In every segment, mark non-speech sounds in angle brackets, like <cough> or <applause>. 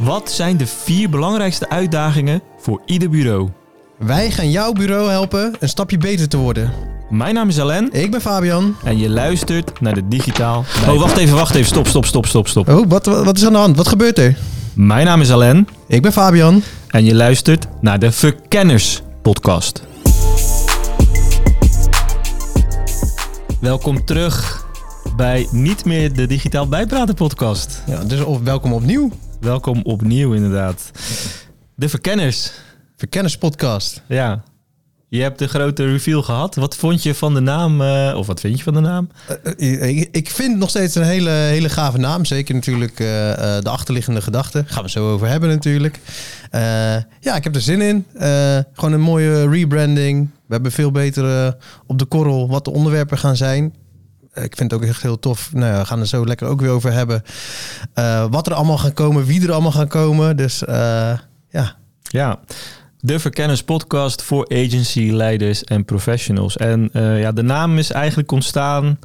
Wat zijn de vier belangrijkste uitdagingen voor ieder bureau? Wij gaan jouw bureau helpen een stapje beter te worden. Mijn naam is Alain Ik ben Fabian. en je luistert naar de Digitaal. Oh, wacht even, wacht even. Stop, stop, stop, stop, stop. Oh, wat, wat is aan de hand? Wat gebeurt er? Mijn naam is Alain Ik ben Fabian. en je luistert naar de Verkenners Podcast. Welkom terug bij niet meer de Digitaal Bijpraten Podcast. Ja, dus of welkom opnieuw. Welkom opnieuw, inderdaad. De Verkenners. Verkennispodcast. Ja. Je hebt de grote reveal gehad. Wat vond je van de naam? eh, of wat vind je van de naam? Eh, eh, ik- vind nog steeds een hele, hele gave naam. Zeker natuurlijk de achterliggende gedachten. Gaan we zo over hebben natuurlijk. Ja, ik heb er zin in. Gewoon een mooie rebranding. We hebben veel beter op de korrel wat de onderwerpen gaan zijn. Eh, Ik vind het ook echt heel tof. Nou we gaan er zo lekker ook weer over hebben. Eh, wat er allemaal gaan komen, wie er allemaal gaan komen. Dus eh, ja, Ja, de Verkenners Podcast voor agency, leiders en professionals. En ja, de naam is eigenlijk ontstaan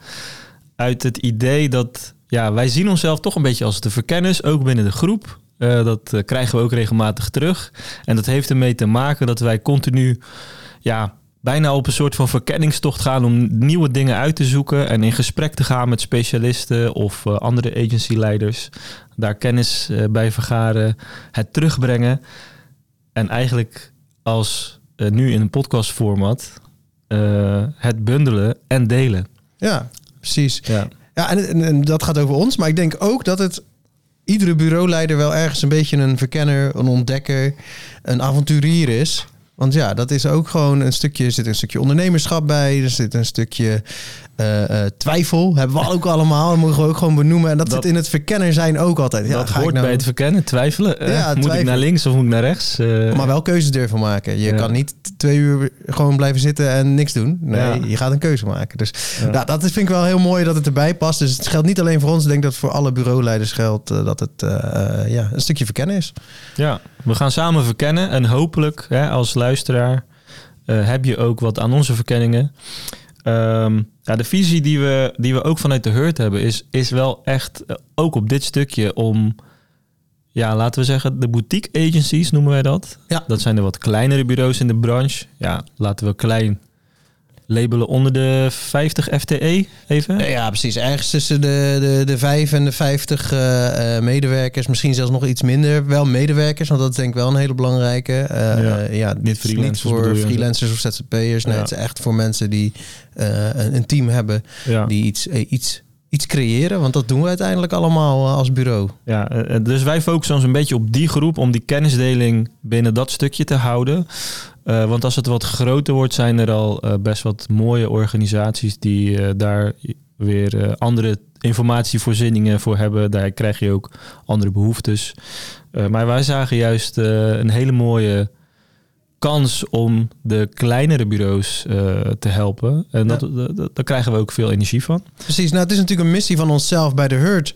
uit het idee dat ja, wij zien onszelf toch een beetje als de verkenners, ook binnen de groep. Dat krijgen we ook regelmatig terug. En dat heeft ermee te maken dat wij continu ja, bijna op een soort van verkenningstocht gaan om nieuwe dingen uit te zoeken en in gesprek te gaan met specialisten of eh, andere agency-leiders. Daar kennis eh, bij vergaren, het terugbrengen. En eigenlijk als eh, nu in een podcastformat het bundelen en delen. ja precies. Ja. Ja, en, en, en dat gaat over ons. Maar ik denk ook dat het iedere bureauleider wel ergens een beetje een verkenner, een ontdekker, een avonturier is. Want ja, dat is ook gewoon een stukje, er zit een stukje ondernemerschap bij. Er zit een stukje eh, eh, twijfel. Hebben we <laughs> ook allemaal. Dat mogen we ook gewoon benoemen. En dat, Dat- zit in het verkenner zijn ook altijd. Ja, dat hoort nou- bij het verkennen, twijfelen. Eh, moet ik naar links of moet ik naar rechts? Maar wel keuzes durven maken. Je Ja. kan niet twee uur gewoon blijven zitten en niks doen. Nee, Ja. je gaat een keuze maken. Dus Ja. nou, dat is, vind ik wel heel mooi dat het erbij past. Dus het geldt niet alleen voor ons. Ik denk dat het voor alle bureauleiders geldt eh, dat het eh, eh, ja, een stukje verkennen is. Ja, we gaan samen verkennen en hopelijk hè, als luisteraar heb je ook wat aan onze verkenningen. Ehm, ja, de visie die we, die we ook vanuit de Hurt hebben is, is wel echt ook op dit stukje om, ja, laten we zeggen, de boutique agencies noemen wij dat. Ja. Dat zijn de wat kleinere bureaus in de branche. Ja, laten we klein labelen onder de 50 FTE even. Ja, precies. Ergens tussen de, de, de 5 en de 50 eh, eh, medewerkers. Misschien zelfs nog iets minder. Wel medewerkers, want dat is denk ik wel een hele belangrijke. Eh, Ja. eh, ja, dit is niet freelancers voor je? freelancers of ZZP'ers. Nee, Ja. het is echt voor mensen die een, een team hebben. Ja. Die iets, iets, iets creëren. Want dat doen we uiteindelijk allemaal eh, als bureau. Ja, eh, eh, dus wij focussen ons een beetje op die groep om die kennisdeling binnen dat stukje te houden. Want als het wat groter wordt, zijn er al best wat mooie organisaties die daar weer andere informatievoorzieningen voor hebben. Daar krijg je ook andere behoeftes. Eh, maar wij zagen juist een hele mooie kans om de kleinere bureaus eh, te helpen. En dat, dat- dat- daar krijgen we ook veel energie van. Precies. Nou, het is natuurlijk een missie van onszelf bij de Hurt.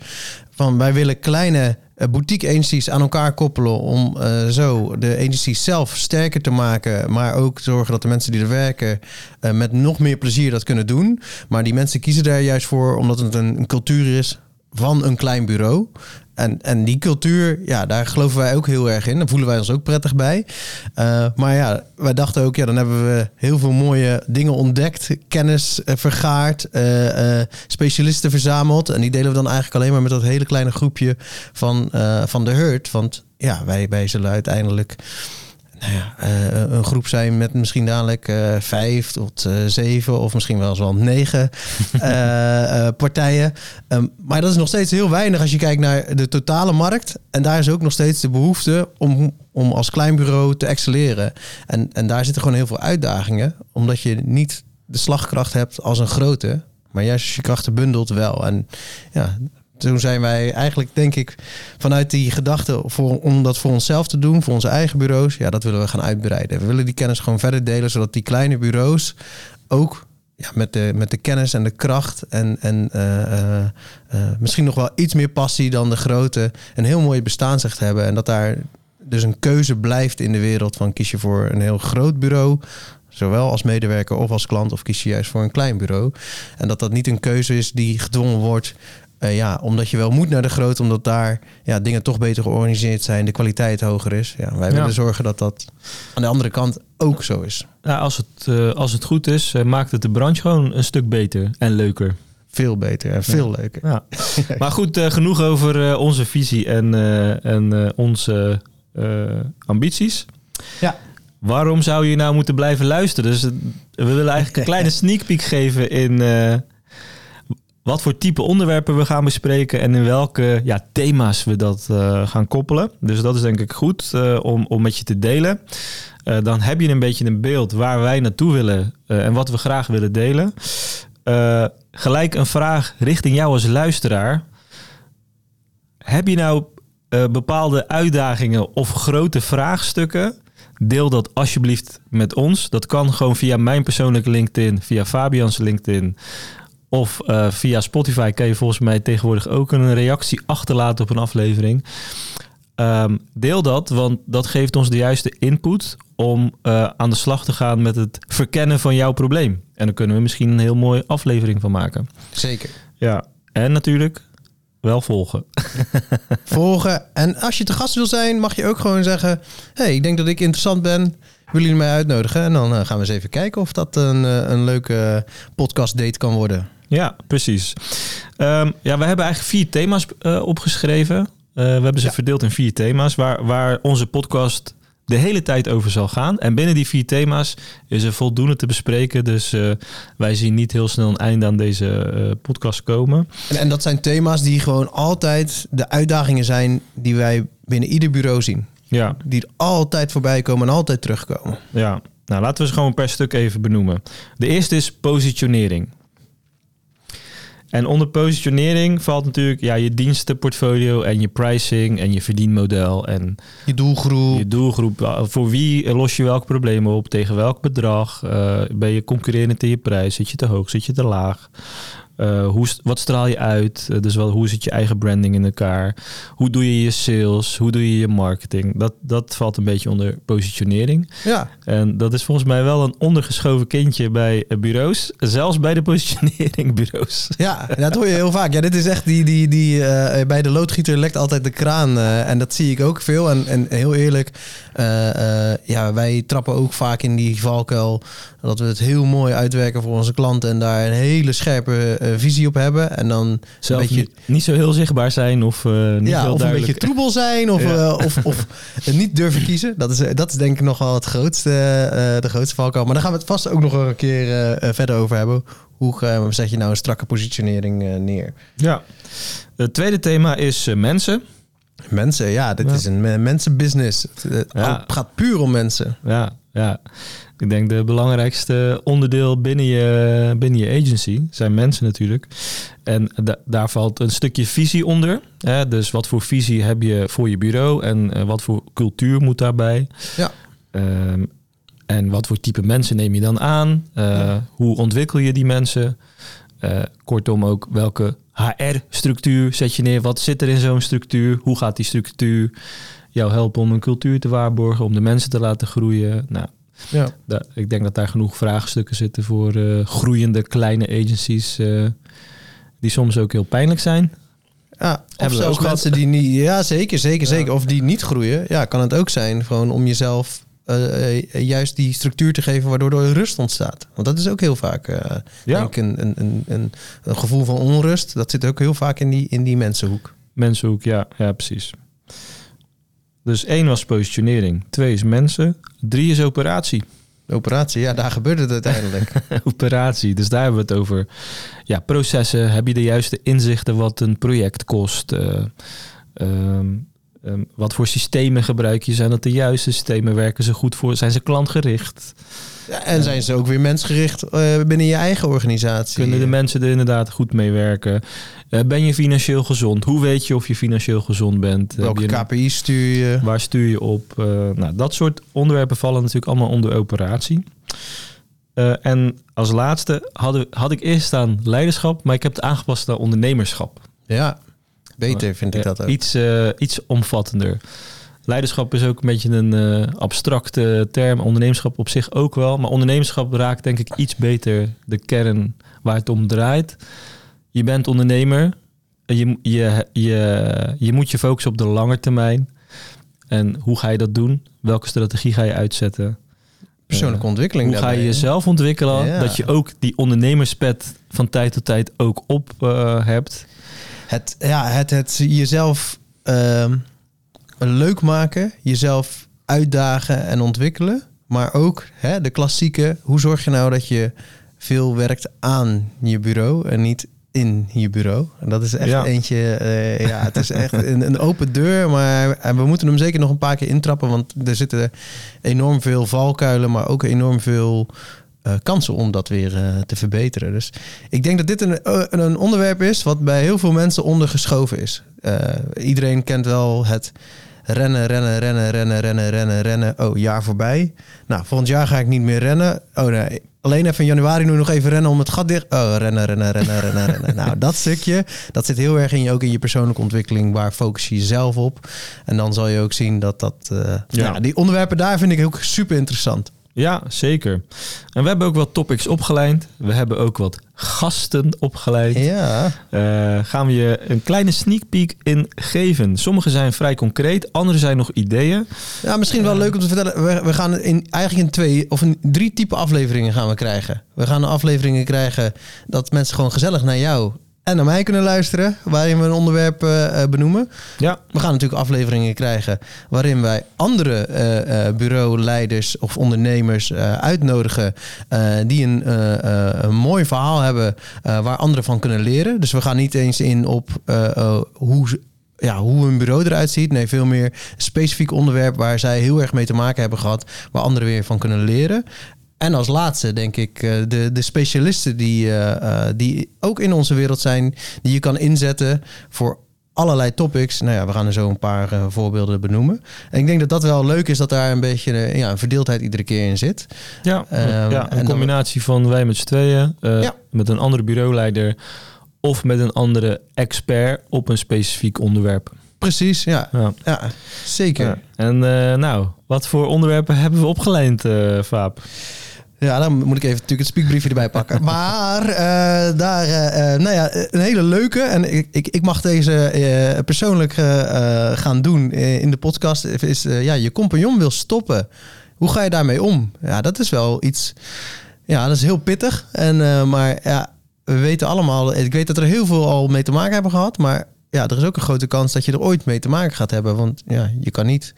Van wij willen kleine eh, boutique agencies aan elkaar koppelen om eh, zo de agencies zelf sterker te maken, maar ook zorgen dat de mensen die er werken met nog meer plezier dat kunnen doen. Maar die mensen kiezen daar juist voor omdat het een, een cultuur is van een klein bureau. En, en die cultuur, ja, daar geloven wij ook heel erg in. Daar voelen wij ons ook prettig bij. Eh, maar ja, wij dachten ook, ja, dan hebben we heel veel mooie dingen ontdekt, kennis eh, vergaard, eh, specialisten verzameld. En die delen we dan eigenlijk alleen maar met dat hele kleine groepje van, van de Hurt. Want ja, wij, wij zullen uiteindelijk nou ja, eh, een groep zijn met misschien dadelijk eh, vijf tot eh, zeven of misschien wel eens wel negen <laughs> partijen. Ehm, maar dat is nog steeds heel weinig als je kijkt naar de totale markt. En daar is ook nog steeds de behoefte om, om als klein bureau te excelleren. En, en daar zitten gewoon heel veel uitdagingen, omdat je niet de slagkracht hebt als een grote. Maar juist als je krachten bundelt wel. En ja, toen zijn wij eigenlijk, denk ik, vanuit die gedachte voor, om dat voor onszelf te doen, voor onze eigen bureaus, ja, dat willen we gaan uitbreiden. We willen die kennis gewoon verder delen, zodat die kleine bureaus ook ja, met, de, met de kennis en de kracht en, en eh, eh, eh, misschien nog wel iets meer passie dan de grote, een heel mooi bestaansrecht hebben. En dat daar dus een keuze blijft in de wereld van kies je voor een heel groot bureau, zowel als medewerker of als klant, of kies je juist voor een klein bureau. En dat dat niet een keuze is die gedwongen wordt Eh, ja, omdat je wel moet naar de grote, omdat daar ja, dingen toch beter georganiseerd zijn, de kwaliteit hoger is. Ja, wij willen zorgen dat dat aan de andere kant ook zo is. Ja, als, het, uh, als het goed is, uh, maakt het de branche gewoon een stuk beter en leuker. Veel beter en veel leuker. Ja. <laughs> maar goed, genoeg over onze visie en, en onze ambities. Ja. Waarom zou je nou moeten blijven luisteren? Dus we willen eigenlijk een <laughs> kleine sneak peek geven in wat voor type onderwerpen we gaan bespreken en in welke ja, thema's we dat uh, gaan koppelen. Dus dat is denk ik goed uh, om, om met je te delen. Uh, dan heb je een beetje een beeld waar wij naartoe willen en wat we graag willen delen. gelijk een vraag richting jou als luisteraar. Heb je nou bepaalde uitdagingen of grote vraagstukken? Deel dat alsjeblieft met ons. Dat kan gewoon via mijn persoonlijke LinkedIn, via Fabians LinkedIn. Of uh, via Spotify kan je volgens mij tegenwoordig ook een reactie achterlaten op een aflevering. Um, deel dat, want dat geeft ons de juiste input om uh, aan de slag te gaan met het verkennen van jouw probleem. En dan kunnen we misschien een heel mooie aflevering van maken. Zeker. Ja, en natuurlijk wel volgen. <laughs> volgen. En als je te gast wil zijn, mag je ook gewoon zeggen: hey, ik denk dat ik interessant ben. Willen jullie mij uitnodigen? En dan uh, gaan we eens even kijken of dat een, een leuke podcast date kan worden. Ja, precies. Um, ja, we hebben eigenlijk vier thema's uh, opgeschreven. Uh, we hebben ze ja. verdeeld in vier thema's waar, waar onze podcast de hele tijd over zal gaan. En binnen die vier thema's is er voldoende te bespreken. Dus uh, wij zien niet heel snel een einde aan deze podcast komen. En, en dat zijn thema's die gewoon altijd de uitdagingen zijn die wij binnen ieder bureau zien. Ja. Die er altijd voorbij komen en altijd terugkomen. Ja, nou laten we ze gewoon per stuk even benoemen. De eerste is positionering. En onder positionering valt natuurlijk ja, je dienstenportfolio en je pricing en je verdienmodel en je doelgroep. Je doelgroep. Voor wie los je welk probleem op? Tegen welk bedrag? Uh, ben je concurrerend in je prijs? Zit je te hoog? Zit je te laag? Uh, hoe, wat straal je uit? Uh, dus wel, hoe zit je eigen branding in elkaar? Hoe doe je je sales? Hoe doe je je marketing? Dat, dat valt een beetje onder positionering. Ja. En dat is volgens mij wel een ondergeschoven kindje bij bureaus. Zelfs bij de positioneringbureaus. Ja, dat hoor je heel vaak. Ja, dit is echt die... die, die uh, bij de loodgieter lekt altijd de kraan. en dat zie ik ook veel. En, en heel eerlijk... ja, wij trappen ook vaak in die valkuil... dat we het heel mooi uitwerken voor onze klanten... en daar een hele scherpe visie op hebben. En dan Zelf een beetje... Niet, niet, zo heel zichtbaar zijn of uh, niet ja, heel of duidelijk. een beetje troebel zijn of, <laughs> ja. uh, of, of niet durven kiezen. Dat is, dat is denk ik nog wel het grootste, uh, de grootste valkuil. Maar daar gaan we het vast ook nog een keer verder over hebben. Hoe zet je nou een strakke positionering neer? Ja. Het tweede thema is mensen. Mensen, ja, dit ja. is een mensenbusiness. Het ja. gaat puur om mensen. Ja, ja. Ik denk de belangrijkste onderdeel binnen je, binnen je agency zijn mensen natuurlijk. En da daar valt een stukje visie onder. Hè? Dus wat voor visie heb je voor je bureau en uh, wat voor cultuur moet daarbij? Ja. Um, en wat voor type mensen neem je dan aan? Uh, ja. Hoe ontwikkel je die mensen? Uh, kortom ook welke HR-structuur zet je neer? Wat zit er in zo'n structuur? Hoe gaat die structuur jou helpen om een cultuur te waarborgen, om de mensen te laten groeien? Nou, ja. Ik denk dat daar genoeg vraagstukken zitten voor uh, groeiende kleine agencies, uh, die soms ook heel pijnlijk zijn. Ja, of zelfs ook mensen die niet... Ja, zeker, zeker, ja. zeker. Of die niet groeien. Ja, kan het ook zijn. Gewoon om jezelf juist die structuur te geven waardoor er rust ontstaat. Want dat is ook heel vaak ja. denk een, een, een, een, een gevoel van onrust. Dat zit ook heel vaak in die, in die mensenhoek. Mensenhoek, ja, ja precies. Dus één was positionering, twee is mensen, drie is operatie. Operatie, ja, daar gebeurde het uiteindelijk. <laughs> operatie, dus daar hebben we het over. Ja, processen, heb je de juiste inzichten wat een project kost? Uh, um, um, wat voor systemen gebruik je? Zijn dat de juiste systemen? Werken ze goed voor? Zijn ze klantgericht? Ja, en zijn ze ook weer mensgericht uh, binnen je eigen organisatie? Kunnen de mensen er inderdaad goed mee werken? Uh, ben je financieel gezond? Hoe weet je of je financieel gezond bent? Welke KPI's stuur je? Waar stuur je op? Nou, dat soort onderwerpen vallen natuurlijk allemaal onder operatie. en als laatste had, had ik eerst staan leiderschap, maar ik heb het aangepast naar ondernemerschap. Ja, beter vind ik dat ook. Iets, iets omvattender. Leiderschap is ook een beetje een uh, abstracte term. Ondernemerschap op zich ook wel. Maar ondernemerschap raakt denk ik iets beter de kern waar het om draait. Je bent ondernemer. je, je, je, je moet je focussen op de lange termijn. En hoe ga je dat doen? Welke strategie ga je uitzetten? Persoonlijke Uh, ontwikkeling. Hoe ga je jezelf ontwikkelen? Ja. Dat je ook die ondernemerspet van tijd tot tijd ook op eh, hebt. Het, ja, het, het jezelf ehm, leuk maken, jezelf uitdagen en ontwikkelen. Maar ook hè, de klassieke, hoe zorg je nou dat je veel werkt aan je bureau en niet in je bureau. En dat is echt Ja. eentje, eh, ja, het is echt een, een open deur, maar en we moeten hem zeker nog een paar keer intrappen, want er zitten enorm veel valkuilen, maar ook enorm veel eh, kansen om dat weer eh, te verbeteren. Dus ik denk dat dit een, eh, een onderwerp is wat bij heel veel mensen ondergeschoven is. Iedereen kent wel het rennen, rennen, rennen, rennen, rennen, rennen, rennen. Oh, jaar voorbij. Nou, volgend jaar ga ik niet meer rennen. Oh nee, alleen even in januari nu nog even rennen om het gat dicht. Oh, rennen, rennen, rennen, rennen, rennen. <laughs> Nou, dat stukje, dat zit heel erg in je, ook in je persoonlijke ontwikkeling. Waar focus je jezelf op? En dan zal je ook zien dat dat... Ja. nou, die onderwerpen daar vind ik ook super interessant. Ja, zeker. En we hebben ook wat topics opgeleid. We hebben ook wat gasten opgeleid. Ja. Eh, gaan we je een kleine sneak peek in geven. Sommige zijn vrij concreet, andere zijn nog ideeën. Ja, misschien wel leuk om te vertellen. We, we gaan in, eigenlijk in twee of in drie type afleveringen gaan we krijgen. We gaan afleveringen krijgen dat mensen gewoon gezellig naar jou en naar mij kunnen luisteren. Waarin we een onderwerp eh, eh, benoemen. Ja, We gaan natuurlijk afleveringen krijgen waarin wij andere eh, bureauleiders of ondernemers uitnodigen. die een, een mooi verhaal hebben waar anderen van kunnen leren. Dus we gaan niet eens in op hoe ze- ja, hoe een bureau eruit ziet. Nee, veel meer een specifiek onderwerp waar zij heel erg mee te maken hebben gehad, waar anderen weer van kunnen leren. En als laatste denk ik eh, de, de specialisten die, eh, eh, die ook in onze wereld zijn, die je kan inzetten voor allerlei topics. Nou ja, we gaan er zo een paar voorbeelden benoemen. En ik denk dat dat wel leuk is dat daar een beetje ja, een verdeeldheid iedere keer in zit. ja, Ehm, ja en een dan- combinatie van wij met z'n tweeën, Ja. met een andere bureauleider of met een andere expert op een specifiek onderwerp. Precies, ja. Ja. ja zeker. En nou, wat voor onderwerpen hebben we opgeleid, eh Vaap? Ja, dan moet ik even natuurlijk het spiekbriefje erbij pakken. <laughs> Maar eh, daar, eh, eh, nou ja, een hele leuke. En ik, ik, ik mag deze persoonlijk gaan doen in de podcast. Is, ja, je compagnon wil stoppen. Hoe ga je daarmee om? Ja, dat is wel iets. Ja, dat is heel pittig. En, maar ja, we weten allemaal. Ik weet dat er heel veel al mee te maken hebben gehad. Maar ja, er is ook een grote kans dat je er ooit mee te maken gaat hebben. Want ja, je kan niet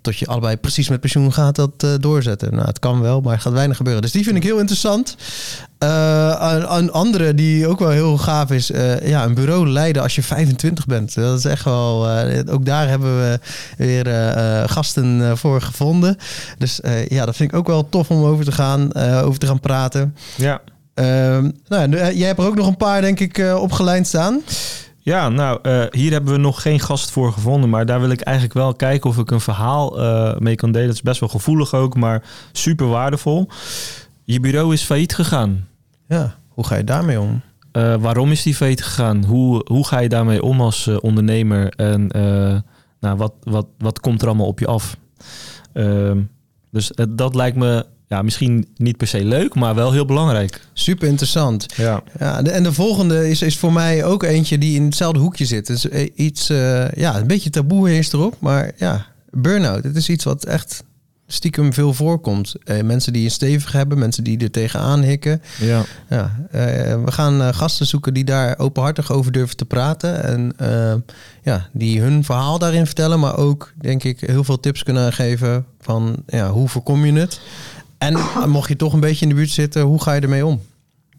tot je allebei precies met pensioen gaat dat eh, doorzetten. Nou, het kan wel, maar gaat weinig gebeuren. Dus die vind ik heel interessant. Eh, een, andere die ook wel heel gaaf is, eh, ja, een bureau leiden als je 25 bent. Dat is echt wel, ook daar hebben we weer gasten voor gevonden. Dus ja, dat vind ik ook wel tof om over te gaan, over te gaan praten. Ja. Ehm, nou, jij hebt er ook nog een paar, denk ik, opgelijnd staan. Ja, nou, eh, hier hebben we nog geen gast voor gevonden. Maar daar wil ik eigenlijk wel kijken of ik een verhaal eh, mee kan delen. Het is best wel gevoelig ook, maar super waardevol. Je bureau is failliet gegaan. Ja, hoe ga je daarmee om? Eh, waarom is die failliet gegaan? Hoe, hoe ga je daarmee om als ondernemer? En nou, wat, wat, wat komt er allemaal op je af? Ehm, dus dat lijkt me ja, misschien niet per se leuk, maar wel heel belangrijk. Super interessant. Ja, Ja, de- en de volgende is, is voor mij ook eentje die in hetzelfde hoekje zit. Dus iets, eh, ja, een beetje taboe heerst erop. Maar ja, burn-out, het is iets wat echt stiekem veel voorkomt. Eh, mensen die een stevig hebben, mensen die er tegenaan hikken. ja. Ja, eh, we gaan gasten zoeken die daar openhartig over durven te praten. En ja, die hun verhaal daarin vertellen. Maar ook, denk ik, heel veel tips kunnen geven van ja, hoe voorkom je het. En <clears throat> mocht je toch een beetje in de buurt zitten, hoe ga je ermee om?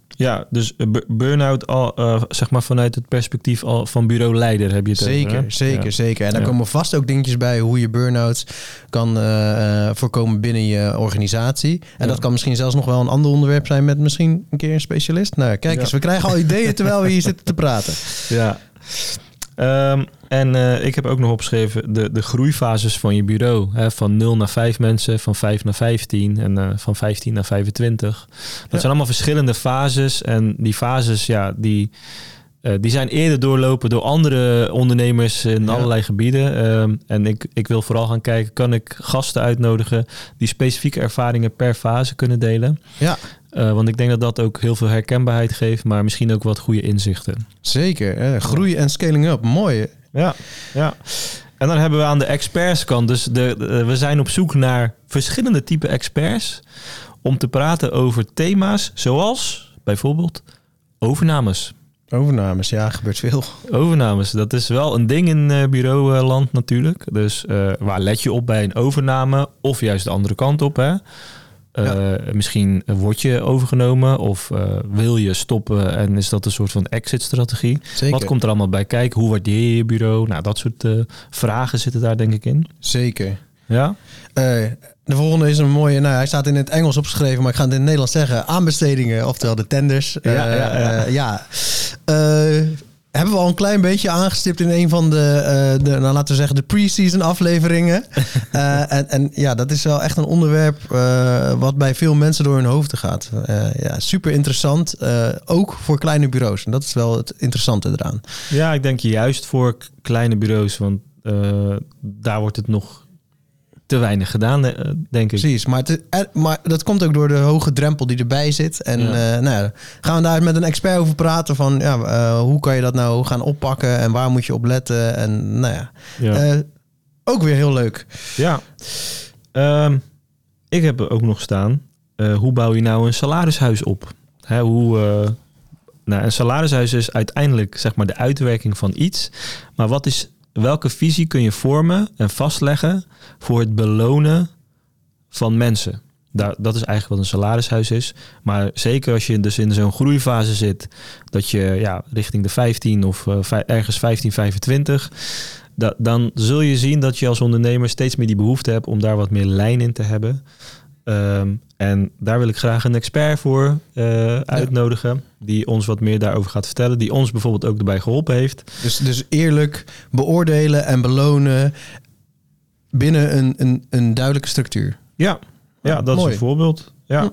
Ja, dus eh, bu- burn-out al, eh, zeg maar vanuit het perspectief al van bureauleider heb je het over, Zeker, hè? zeker, Ja. zeker. En daar Ja. komen vast ook dingetjes bij hoe je burn-outs kan eh, eh, voorkomen binnen je organisatie. En Ja. dat kan misschien zelfs nog wel een ander onderwerp zijn met misschien een keer een specialist. Nou, kijk Ja. eens, we krijgen al ideeën terwijl we hier <laughs> zitten te praten. Ja. Ehm, en eh, ik heb ook nog opgeschreven de, de groeifases van je bureau. Hè, van 0 naar 5 mensen, van 5 naar 15 en eh, van 15 naar 25. Dat Ja. zijn allemaal verschillende fases. En die fases, ja, die, eh, die zijn eerder doorlopen door andere ondernemers in Ja. allerlei gebieden. Ehm, en ik, ik wil vooral gaan kijken, kan ik gasten uitnodigen die specifieke ervaringen per fase kunnen delen? Ja. Eh, want ik denk dat dat ook heel veel herkenbaarheid geeft, maar misschien ook wat goede inzichten. Zeker. eh, groei en scaling up. Mooi. Ja, ja. En dan hebben we aan de expertskant, dus de, de- we zijn op zoek naar verschillende type experts om te praten over thema's zoals bijvoorbeeld overnames. Overnames, ja, gebeurt veel. Overnames, dat is wel een ding in eh, bureauland natuurlijk. Dus eh, waar let je op bij een overname of juist de andere kant op? Hè? Eh, Misschien word je overgenomen of eh, wil je stoppen en is dat een soort van exit-strategie? Wat komt er allemaal bij kijken? Hoe waardeer je je bureau? Nou, dat soort eh, vragen zitten daar denk ik in. Zeker. Ja? De volgende is een mooie, nou hij staat in het Engels opgeschreven, maar ik ga het in het Nederlands zeggen. Aanbestedingen, oftewel de tenders. Ja, ja, ja. ja. Hebben we al een klein beetje aangestipt in een van de, eh, de nou, laten we zeggen, de pre-season afleveringen. <laughs> Eh, en, en ja, dat is wel echt een onderwerp eh, wat bij veel mensen door hun hoofden gaat. Ja, super interessant, ook voor kleine bureaus. En dat is wel het interessante eraan. ja, ik denk juist voor kleine bureaus, want daar wordt het nog te weinig gedaan, eh, denk ik. Precies, maar, het, maar dat komt ook door de hoge drempel die erbij zit. En Ja. eh, nou ja, gaan we daar met een expert over praten van ja, eh, hoe kan je dat nou gaan oppakken en waar moet je op letten. En nou ja, Ja. ook weer heel leuk. Ja. Ehm, ik heb er ook nog staan. hoe bouw je nou een salarishuis op? Hè, hoe, nou, een salarishuis is uiteindelijk zeg maar de uitwerking van iets. Maar wat is, welke visie kun je vormen en vastleggen voor het belonen van mensen? Daar, dat is eigenlijk wat een salarishuis is. Maar zeker als je dus in zo'n groeifase zit, dat je ja, richting de 15 of eh, ergens 15, 25, da- dan zul je zien dat je als ondernemer steeds meer die behoefte hebt om daar wat meer lijn in te hebben. Ehm, en daar wil ik graag een expert voor eh, uitnodigen, die ons wat meer daarover gaat vertellen, die ons bijvoorbeeld ook erbij geholpen heeft. Dus, dus eerlijk beoordelen en belonen binnen een, een, een duidelijke structuur. Ja, ja dat Mooi. is een voorbeeld. Ja. Hm.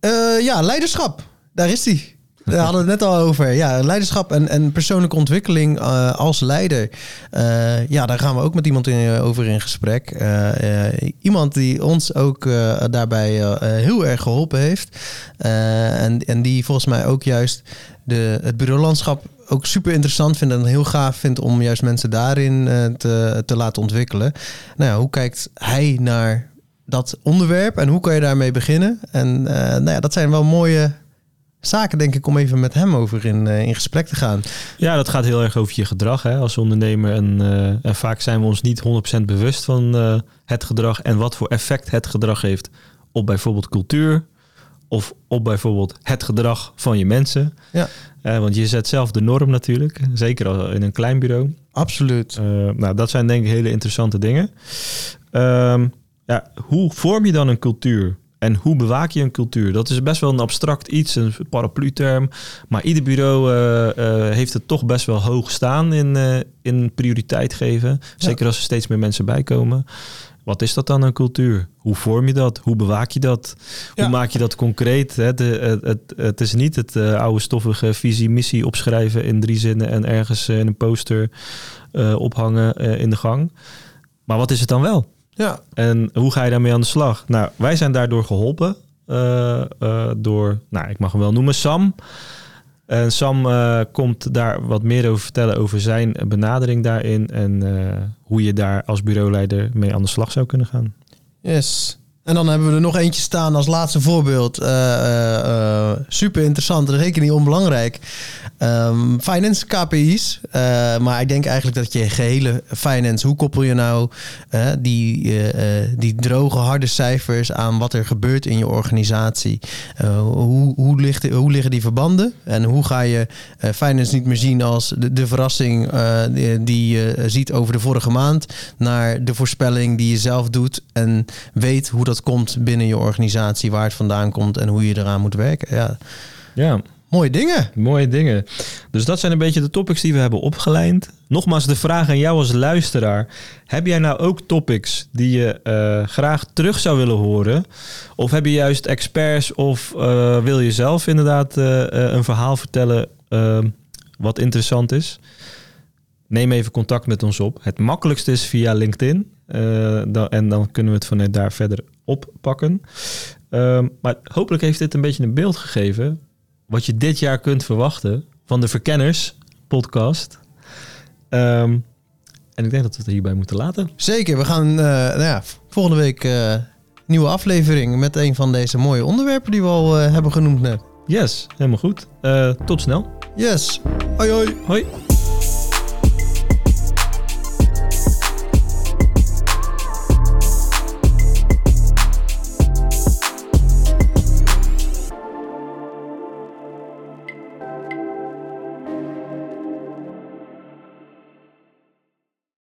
Eh, ja, leiderschap. Daar is die. <laughs> Daar hadden we het net al over. Ja, leiderschap en, en persoonlijke ontwikkeling eh, als leider. Eh, ja, daar gaan we ook met iemand in, eh, over in gesprek. Iemand die ons ook daarbij heel erg geholpen heeft. En, en die volgens mij ook juist de, het bureaulandschap ook super interessant vindt en heel gaaf vindt om juist mensen daarin te, te laten ontwikkelen. Nou ja, hoe kijkt hij naar dat onderwerp en hoe kan je daarmee beginnen? En nou ja, dat zijn wel mooie zaken, denk ik, om even met hem over in, eh, in gesprek te gaan. Ja, dat gaat heel erg over je gedrag hè, als ondernemer. En, eh, en vaak zijn we ons niet 100% bewust van eh, het gedrag en wat voor effect het gedrag heeft op bijvoorbeeld cultuur of op bijvoorbeeld het gedrag van je mensen. Ja. Want je zet zelf de norm natuurlijk, zeker al in een klein bureau. Absoluut. Nou, dat zijn denk ik hele interessante dingen. Ehm, ja, hoe vorm je dan een cultuur? En hoe bewaak je een cultuur? Dat is best wel een abstract iets, een paraplu-term. Maar ieder bureau eh, eh, heeft het toch best wel hoog staan in, eh, in prioriteit geven. Zeker als er steeds meer mensen bijkomen. Wat is dat dan een cultuur? Hoe vorm je dat? Hoe bewaak je dat? Ja. Hoe maak je dat concreet? Hè? De, het, het, het is niet het oude stoffige visie-missie opschrijven in drie zinnen en ergens in een poster ophangen in de gang. Maar wat is het dan wel? Ja, En hoe ga je daarmee aan de slag? Nou, wij zijn daardoor geholpen eh, eh, door, nou, ik mag hem wel noemen, Sam. En Sam eh, komt daar wat meer over vertellen over zijn benadering daarin en hoe je daar als bureauleider mee aan de slag zou kunnen gaan. yes. En dan hebben we er nog eentje staan als laatste voorbeeld. Super interessant, en zeker niet onbelangrijk. Ehm, finance KPI's. Eh, maar ik denk eigenlijk dat je gehele finance, hoe koppel je nou eh, die, eh, die droge, harde cijfers aan wat er gebeurt in je organisatie? Hoe, hoe, ligt, hoe liggen die verbanden? En hoe ga je finance niet meer zien als de, de verrassing die, die je ziet over de vorige maand, naar de voorspelling die je zelf doet en weet hoe dat komt binnen je organisatie, waar het vandaan komt en hoe je eraan moet werken. Ja, Ja, mooie dingen. mooie dingen. Dus dat zijn een beetje de topics die we hebben opgeleid. Nogmaals de vraag aan jou als luisteraar. Heb jij nou ook topics die je eh, graag terug zou willen horen? Of heb je juist experts of eh, wil je zelf inderdaad eh, een verhaal vertellen eh, wat interessant is? Neem even contact met ons op. Het makkelijkste is via LinkedIn. Dan, en dan kunnen we het vanuit daar verder oppakken. Ehm, maar hopelijk heeft dit een beetje een beeld gegeven wat je dit jaar kunt verwachten van de Verkenners podcast. Ehm, en ik denk dat we het hierbij moeten laten. Zeker, we gaan eh, nou ja, volgende week eh, nieuwe aflevering met een van deze mooie onderwerpen die we al eh, hebben genoemd net. Yes, helemaal goed. Tot snel. Yes, hoi hoi. Hoi.